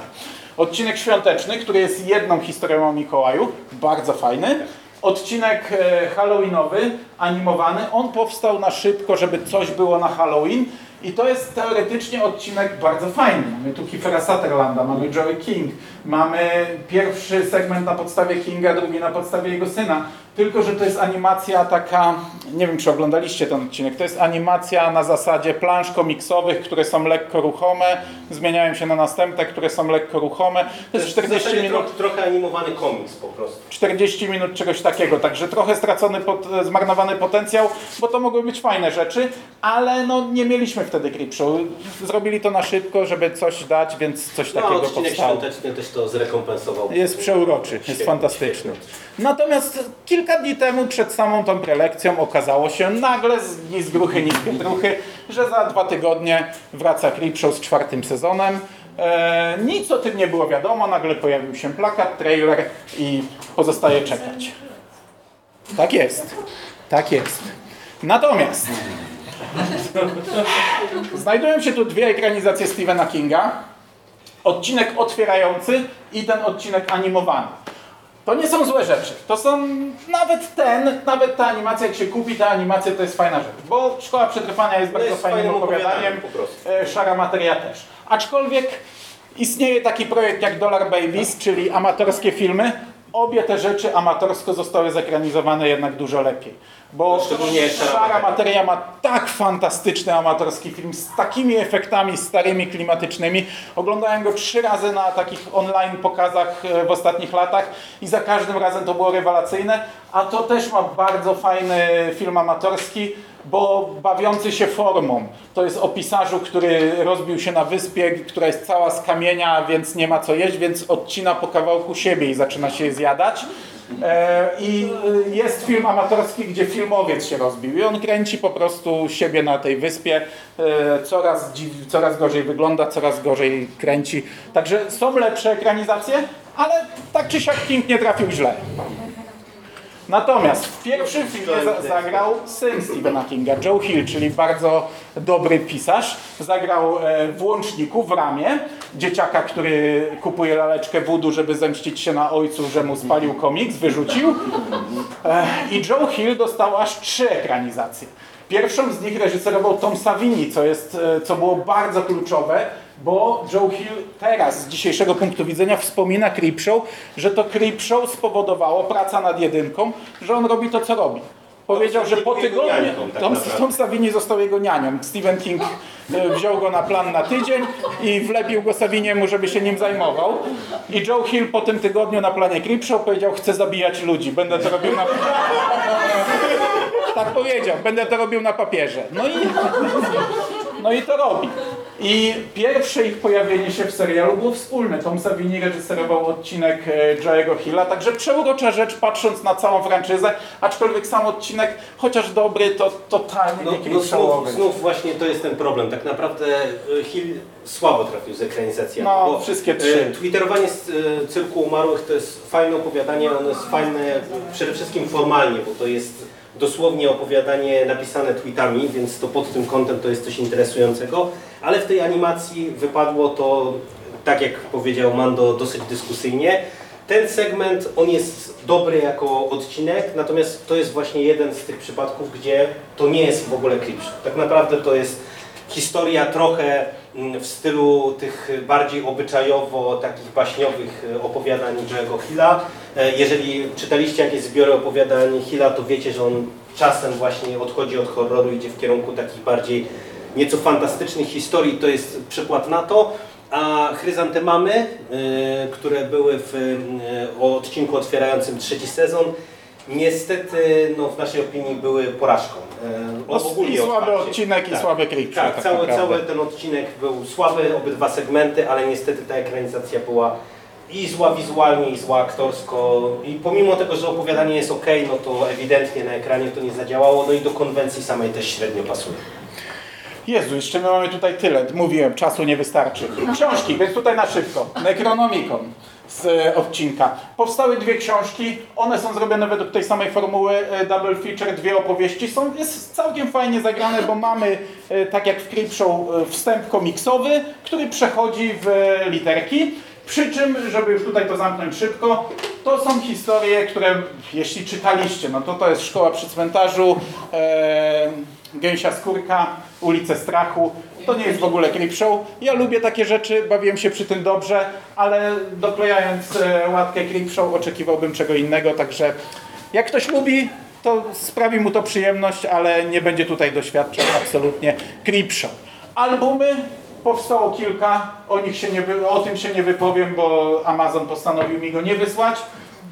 Speaker 2: Odcinek świąteczny, który jest jedną historią o Mikołaju, bardzo fajny. Odcinek e, halloweenowy, animowany. On powstał na szybko, żeby coś było na Halloween. I to jest teoretycznie odcinek bardzo fajny. Mamy tu Kiefera Sutherlanda, mamy Joey King, mamy pierwszy segment na podstawie Kinga, drugi na podstawie jego syna. Tylko, że to jest animacja taka, nie wiem czy oglądaliście ten odcinek, to jest animacja na zasadzie plansz komiksowych, które są lekko ruchome, zmieniają się na następne, które są lekko ruchome. To jest
Speaker 4: w
Speaker 2: 40
Speaker 4: zasadzie
Speaker 2: minut.
Speaker 4: Tro, trochę animowany komiks po prostu.
Speaker 2: 40 minut czegoś takiego, także trochę stracony, pot, zmarnowany potencjał, bo to mogły być fajne rzeczy, ale no nie mieliśmy wtedy Creepshow. Zrobili to na szybko, żeby coś dać, więc coś
Speaker 4: No,
Speaker 2: takiego powstało.
Speaker 4: świąteczny też to zrekompensował.
Speaker 2: Jest przeuroczy, jest
Speaker 4: Świetnie,
Speaker 2: fantastyczny.
Speaker 4: świetnie.
Speaker 2: Natomiast kilka dni temu, przed samą tą prelekcją, okazało się nagle, z, ni z gruchy, ni z pietruchy, że za dwa tygodnie wraca Creepshow z czwartym sezonem. E, nic o tym nie było wiadomo, nagle pojawił się plakat, trailer i pozostaje czekać. Tak jest, tak jest. Natomiast znajdują się tu dwie ekranizacje Stephena Kinga. Odcinek otwierający i ten odcinek animowany. To nie są złe rzeczy. To są nawet ten, nawet ta animacja, jak się kupi tę animację, to jest fajna rzecz. Bo Szkoła Przetrwania jest bardzo
Speaker 4: jest
Speaker 2: fajnym
Speaker 4: fajnym
Speaker 2: opowiadaniem.
Speaker 4: opowiadaniem
Speaker 2: e, Szara Materia też. Aczkolwiek istnieje taki projekt jak Dollar Babies, czyli amatorskie filmy. Obie te rzeczy amatorsko zostały zekranizowane jednak dużo lepiej. Bo
Speaker 4: szczególnie Materia.
Speaker 2: Materia ma tak fantastyczny amatorski film z takimi efektami starymi, klimatycznymi. Oglądałem go trzy razy na takich online pokazach e, w ostatnich latach i za każdym razem to było rewelacyjne. A to też ma bardzo fajny film amatorski, bo bawiący się formą. To jest o pisarzu, który rozbił się na wyspie, która jest cała z kamienia, więc nie ma co jeść, więc odcina po kawałku siebie i zaczyna się je zjadać. E, I y, jest film amatorski, gdzie filmowiec się rozbił i on kręci po prostu siebie na tej wyspie. E, Coraz, coraz gorzej wygląda, coraz gorzej kręci. Także są lepsze ekranizacje, ale tak czy siak King nie trafił źle. Natomiast w pierwszym filmie za, zagrał syn Stephena Kinga, Joe Hill, czyli bardzo dobry pisarz. Zagrał e, w Łączniku, w Ramie, dzieciaka, który kupuje laleczkę wudu, żeby zemścić się na ojcu, że mu spalił komiks, wyrzucił. E, I Joe Hill dostał aż trzy ekranizacje. Pierwszą z nich reżyserował Tom Savini, co, jest, e, co było bardzo kluczowe, bo Joe Hill teraz z dzisiejszego punktu widzenia wspomina Creepshow, że to Creepshow spowodowało, praca nad jedynką, że on robi to, co robi. Powiedział, że po tygodniu
Speaker 4: tak
Speaker 2: Tom. Tom Savini został jego nianią. Stephen King e, wziął go na plan na tydzień i wlepił go Saviniemu, żeby się nim zajmował. I Joe Hill po tym tygodniu na planie Creepshow powiedział, chcę zabijać ludzi, będę to robił na... Tak powiedział, będę to robił na papierze. No i, no i to robi. I pierwsze ich pojawienie się w serialu było wspólne. Tom Savini reżyserował odcinek e, Joe'ego Hilla, także przeurocza rzecz patrząc na całą franczyzę, aczkolwiek sam odcinek, chociaż dobry, to totalnie
Speaker 4: No,
Speaker 2: nie
Speaker 4: no znów, znów właśnie to jest ten problem. Tak naprawdę y, Hill słabo trafił z ekranizacjami.
Speaker 2: No, wszystkie
Speaker 4: y,
Speaker 2: trzy.
Speaker 4: Twitterowanie z Cyrku Umarłych to jest fajne opowiadanie, ono jest fajne przede wszystkim formalnie, bo to jest dosłownie opowiadanie napisane tweetami, więc to pod tym kątem to jest coś interesującego, ale w tej animacji wypadło to, tak jak powiedział Mando, dosyć dyskusyjnie. Ten segment, on jest dobry jako odcinek, natomiast to jest właśnie jeden z tych przypadków, gdzie to nie jest w ogóle Creepshow. Tak naprawdę to jest historia trochę mm, w stylu tych bardziej obyczajowo, takich baśniowych e, opowiadań Joe'ego Hilla. E, Jeżeli czytaliście jakieś zbiory opowiadań Hilla, to wiecie, że on czasem właśnie odchodzi od horroru, idzie w kierunku takich bardziej nieco fantastycznych historii, to jest przykład na to. A chryzantemamy, y, które były w y, odcinku otwierającym trzeci sezon, niestety no, w naszej opinii były porażką. Y,
Speaker 2: No,
Speaker 4: ogólnie
Speaker 2: I słaby
Speaker 4: otwarcie.
Speaker 2: odcinek, i
Speaker 4: Tak.
Speaker 2: słaby Creepshow.
Speaker 4: Tak,
Speaker 2: tak
Speaker 4: cały,
Speaker 2: naprawdę.
Speaker 4: cały ten odcinek był słaby, obydwa segmenty, ale niestety ta ekranizacja była i zła wizualnie, i zła aktorsko. I pomimo tego, że opowiadanie jest ok, no to ewidentnie na ekranie to nie zadziałało, no i do konwencji samej też średnio pasuje.
Speaker 2: Jezu, jeszcze my mamy tutaj tyle. Mówiłem, czasu nie wystarczy. Książki, więc tutaj na szybko. Necronomicon z e, odcinka. Powstały dwie książki, one są zrobione według tej samej formuły e, double feature, dwie opowieści. Są, jest całkiem fajnie zagrane, bo mamy, e, tak jak w Creepshow, e, wstęp komiksowy, który przechodzi w literki. Przy czym, żeby już tutaj to zamknąć szybko, to są historie, które jeśli czytaliście, no to to jest Szkoła przy cmentarzu, e, Gęsia Skórka, Ulice Strachu. To nie jest w ogóle creep show. Ja lubię takie rzeczy, bawiłem się przy tym dobrze, ale doklejając e, łatkę creep show oczekiwałbym czego innego, także jak ktoś lubi, to sprawi mu to przyjemność, ale nie będzie tutaj doświadczał absolutnie creep show. Albumy powstało kilka, o, nich się nie, o tym się nie wypowiem, bo Amazon postanowił mi go nie wysłać.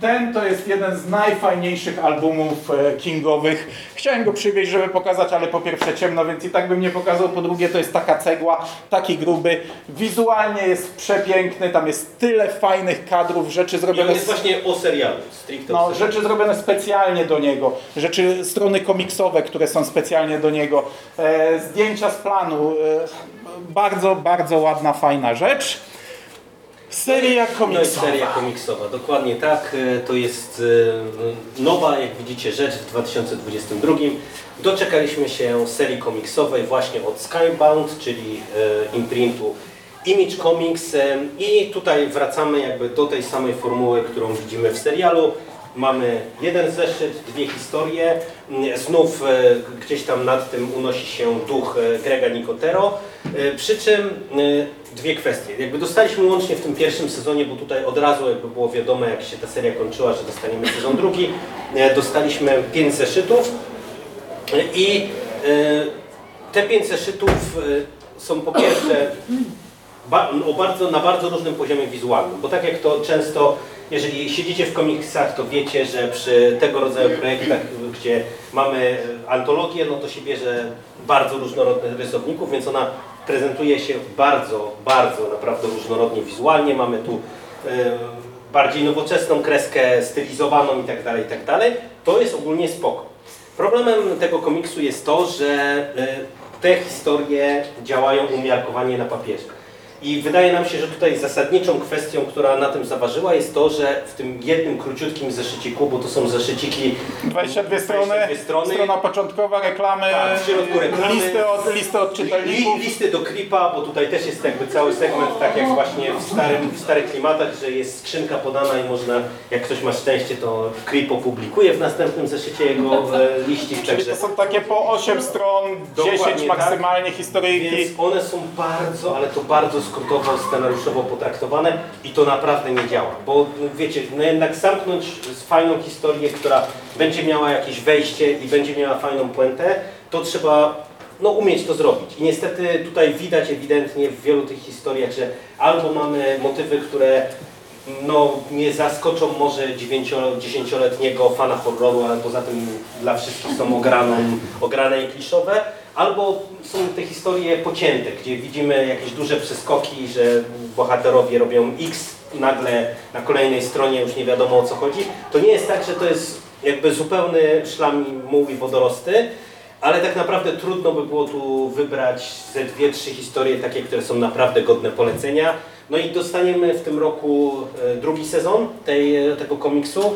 Speaker 2: Ten to jest jeden z najfajniejszych albumów e, kingowych. Chciałem go przywieźć, żeby pokazać, ale po pierwsze ciemno, więc i tak bym nie pokazał. Po drugie to jest taka cegła, taki gruby. Wizualnie jest przepiękny, tam jest tyle fajnych kadrów, rzeczy
Speaker 4: I on
Speaker 2: zrobione...
Speaker 4: jest właśnie o serialu, stricte
Speaker 2: No,
Speaker 4: serialu.
Speaker 2: rzeczy zrobione specjalnie do niego, rzeczy, strony komiksowe, które są specjalnie do niego, e, zdjęcia z planu, e, bardzo, bardzo ładna, fajna rzecz. Seria
Speaker 4: No
Speaker 2: komiksowa.
Speaker 4: seria komiksowa, dokładnie tak. E, To jest e, nowa, jak widzicie, rzecz w 2022. Doczekaliśmy się serii komiksowej właśnie od Skybound, czyli e, imprintu Image Comics i tutaj wracamy jakby do tej samej formuły, którą widzimy w serialu. Mamy jeden zeszyt, dwie historie. Mm, Znów e, gdzieś tam nad tym unosi się duch e, Grega Nicotero. E, Przy czym dwie kwestie. Jakby dostaliśmy łącznie w tym pierwszym sezonie, bo tutaj od razu jakby było wiadomo, jak się ta seria kończyła, że dostaniemy sezon drugi. Dostaliśmy pięć zeszytów i te pięć zeszytów są po pierwsze na bardzo różnym poziomie wizualnym, bo tak jak to często, jeżeli siedzicie w komiksach, to wiecie, że przy tego rodzaju projektach, gdzie mamy e, antologię, no to się bierze bardzo różnorodnych rysowników, więc ona prezentuje się bardzo, bardzo naprawdę różnorodnie wizualnie. Mamy tu e, bardziej nowoczesną kreskę, stylizowaną i tak dalej, i tak dalej. To jest ogólnie spoko. Problemem tego komiksu jest to, że e, te historie działają umiarkowanie na papierze. I wydaje nam się, że tutaj zasadniczą kwestią, która na tym zaważyła jest to, że w tym jednym króciutkim zeszyciku, bo to są zeszyciki
Speaker 2: 22 strony,
Speaker 4: 22 strony
Speaker 2: strona początkowa, reklamy,
Speaker 4: Tak, w środku reklamy.
Speaker 2: listy od, listy od
Speaker 4: Li,
Speaker 2: czytelników.
Speaker 4: listy do klipa, bo tutaj też jest jakby cały segment, tak jak właśnie w, starym, w starych klimatach, że jest skrzynka podana i można, jak ktoś ma szczęście, to klip opublikuje w następnym zeszycie jego e, liścik,
Speaker 2: Czyli to są takie po 8 stron, 10
Speaker 4: Dokładnie tak.
Speaker 2: maksymalnie historyjki.
Speaker 4: Więc one są bardzo, ale to bardzo skrótowo, scenariuszowo potraktowane i to naprawdę nie działa. Bo wiecie, no jednak zamknąć fajną historię, która będzie miała jakieś wejście i będzie miała fajną puentę, to trzeba no, umieć to zrobić. I niestety tutaj widać ewidentnie w wielu tych historiach, że albo mamy motywy, które no, nie zaskoczą może 9-10-letniego fana horroru, ale poza tym dla wszystkich są ograną, ograne i kliszowe, albo są te historie pocięte, gdzie widzimy jakieś duże przeskoki, że bohaterowie robią X, nagle na kolejnej stronie już nie wiadomo o co chodzi. To nie jest tak, że to jest jakby zupełny szlam muł i wodorosty, ale tak naprawdę trudno by było tu wybrać ze dwie, trzy historie takie, które są naprawdę godne polecenia. No i dostaniemy w tym roku e, drugi sezon tej, tego komiksu.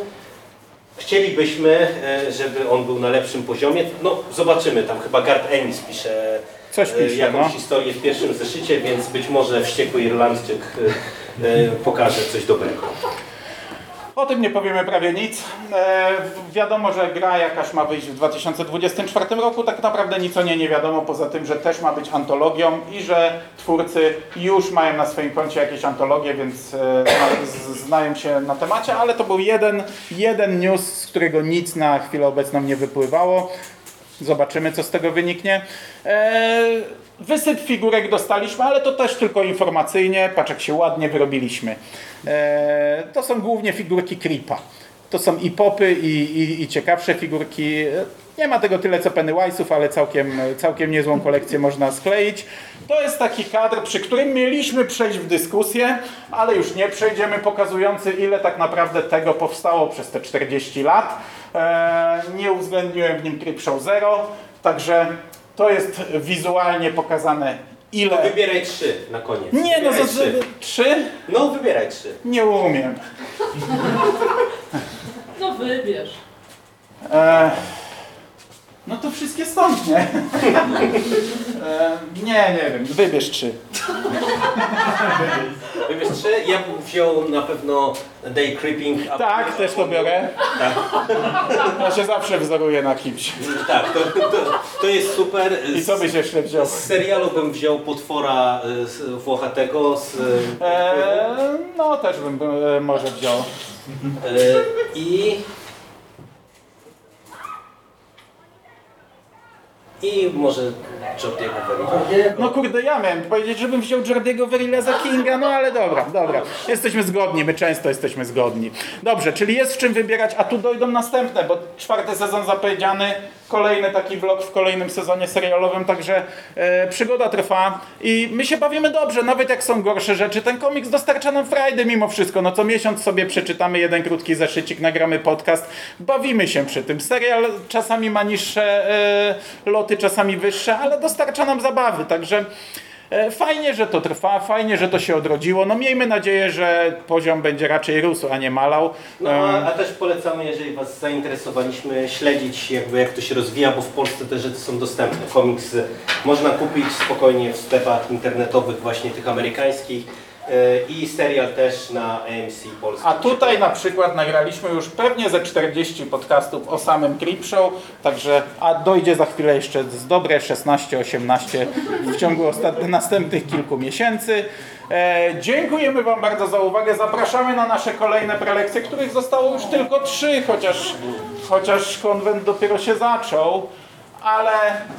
Speaker 4: Chcielibyśmy, e, żeby on był na lepszym poziomie. No zobaczymy, tam chyba Gart Ennis pisze,
Speaker 2: Coś
Speaker 4: e,
Speaker 2: pisze,
Speaker 4: jakąś
Speaker 2: no.
Speaker 4: historię w pierwszym zeszycie, więc być może wściekły Irlandczyk e, pokaże coś dobrego.
Speaker 2: O tym nie powiemy prawie nic. E, wiadomo, że gra jakaś ma wyjść w 2024 roku. Tak naprawdę nic o niej nie wiadomo, poza tym, że też ma być antologią i że twórcy już mają na swoim koncie jakieś antologie, więc e, z- znają się na temacie, ale to był jeden, jeden news, z którego nic na chwilę obecną nie wypływało. Zobaczymy, co z tego wyniknie. Eee, wysyp figurek dostaliśmy, ale to też tylko informacyjnie. Patrz, jak się ładnie wyrobiliśmy. Eee, to są głównie figurki Creepa. To są i popy, i, i, i ciekawsze figurki. Nie ma tego tyle co Pennywise'ów, ale całkiem, całkiem niezłą kolekcję można skleić. To jest taki kadr, przy którym mieliśmy przejść w dyskusję, ale już nie przejdziemy, pokazujący ile tak naprawdę tego powstało przez te 40 lat. Eee, nie uwzględniłem w nim Creepshow Zero, także to jest wizualnie pokazane ile...
Speaker 4: Wybieraj trzy na koniec.
Speaker 2: Nie no,
Speaker 4: Wybieraj
Speaker 2: za, za, trzy?
Speaker 4: No wybieraj trzy.
Speaker 2: Nie umiem.
Speaker 3: No wybierz.
Speaker 2: E, no to wszystkie stąd, nie? E, nie, nie wiem, wybierz trzy.
Speaker 4: Wybierz trzy. Ja bym wziął na pewno Day Creeping. a-
Speaker 2: Tak, też to biorę.
Speaker 4: Tak,
Speaker 2: Ja się zawsze wzoruję na kimś.
Speaker 4: tak to, to, to jest super.
Speaker 2: I co byś jeszcze wziął?
Speaker 4: Z serialu bym wziął potwora y, z Włochatego z...
Speaker 2: Eee, no, też bym e, może wziął.
Speaker 4: y, I... I może Jordiego Verilla.
Speaker 2: No kurde, ja miałem powiedzieć, żebym wziął Jordiego Verilla za Kinga, no ale dobra, dobra. Jesteśmy zgodni, my często jesteśmy zgodni. Dobrze, czyli jest w czym wybierać, a tu dojdą następne, bo czwarty sezon zapowiedziany, kolejny taki vlog w kolejnym sezonie serialowym, także e, przygoda trwa i my się bawimy dobrze, nawet jak są gorsze rzeczy. Ten komiks dostarcza nam frajdy mimo wszystko, no co miesiąc sobie przeczytamy jeden krótki zeszycik, nagramy podcast, bawimy się przy tym. Serial czasami ma niższe e, loty, czasami wyższe, ale dostarcza nam zabawy, także e, fajnie, że to trwa, fajnie, że to się odrodziło. No miejmy nadzieję, że poziom będzie raczej rósł, a nie malał.
Speaker 4: No, a, a też polecamy, jeżeli Was zainteresowaliśmy, śledzić jakby jak to się rozwija, bo w Polsce te rzeczy są dostępne. Komiks można kupić spokojnie w sklepach internetowych właśnie tych amerykańskich i serial też na AMC Polski.
Speaker 2: A tutaj na przykład nagraliśmy już pewnie ze 40 podcastów o samym Creep Show, także a dojdzie za chwilę jeszcze z dobre 16-18 w ciągu następnych kilku miesięcy. E, dziękujemy Wam bardzo za uwagę. Zapraszamy na nasze kolejne prelekcje, których zostało już tylko trzy, chociaż, chociaż konwent dopiero się zaczął. Ale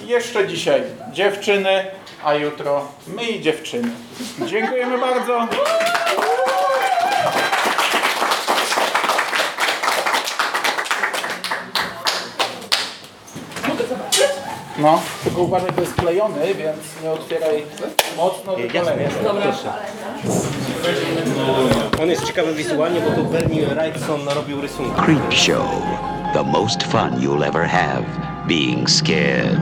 Speaker 2: jeszcze dzisiaj dziewczyny, a jutro my i dziewczyny. Dziękujemy bardzo. No, tylko uważaj, to jest klejony, więc nie otwieraj mocno, tylko.
Speaker 4: On jest ciekawy wizualnie, bo tu Bernie Wrightson robił rysunki.
Speaker 1: Creep Show, the most fun you'll ever have being scared.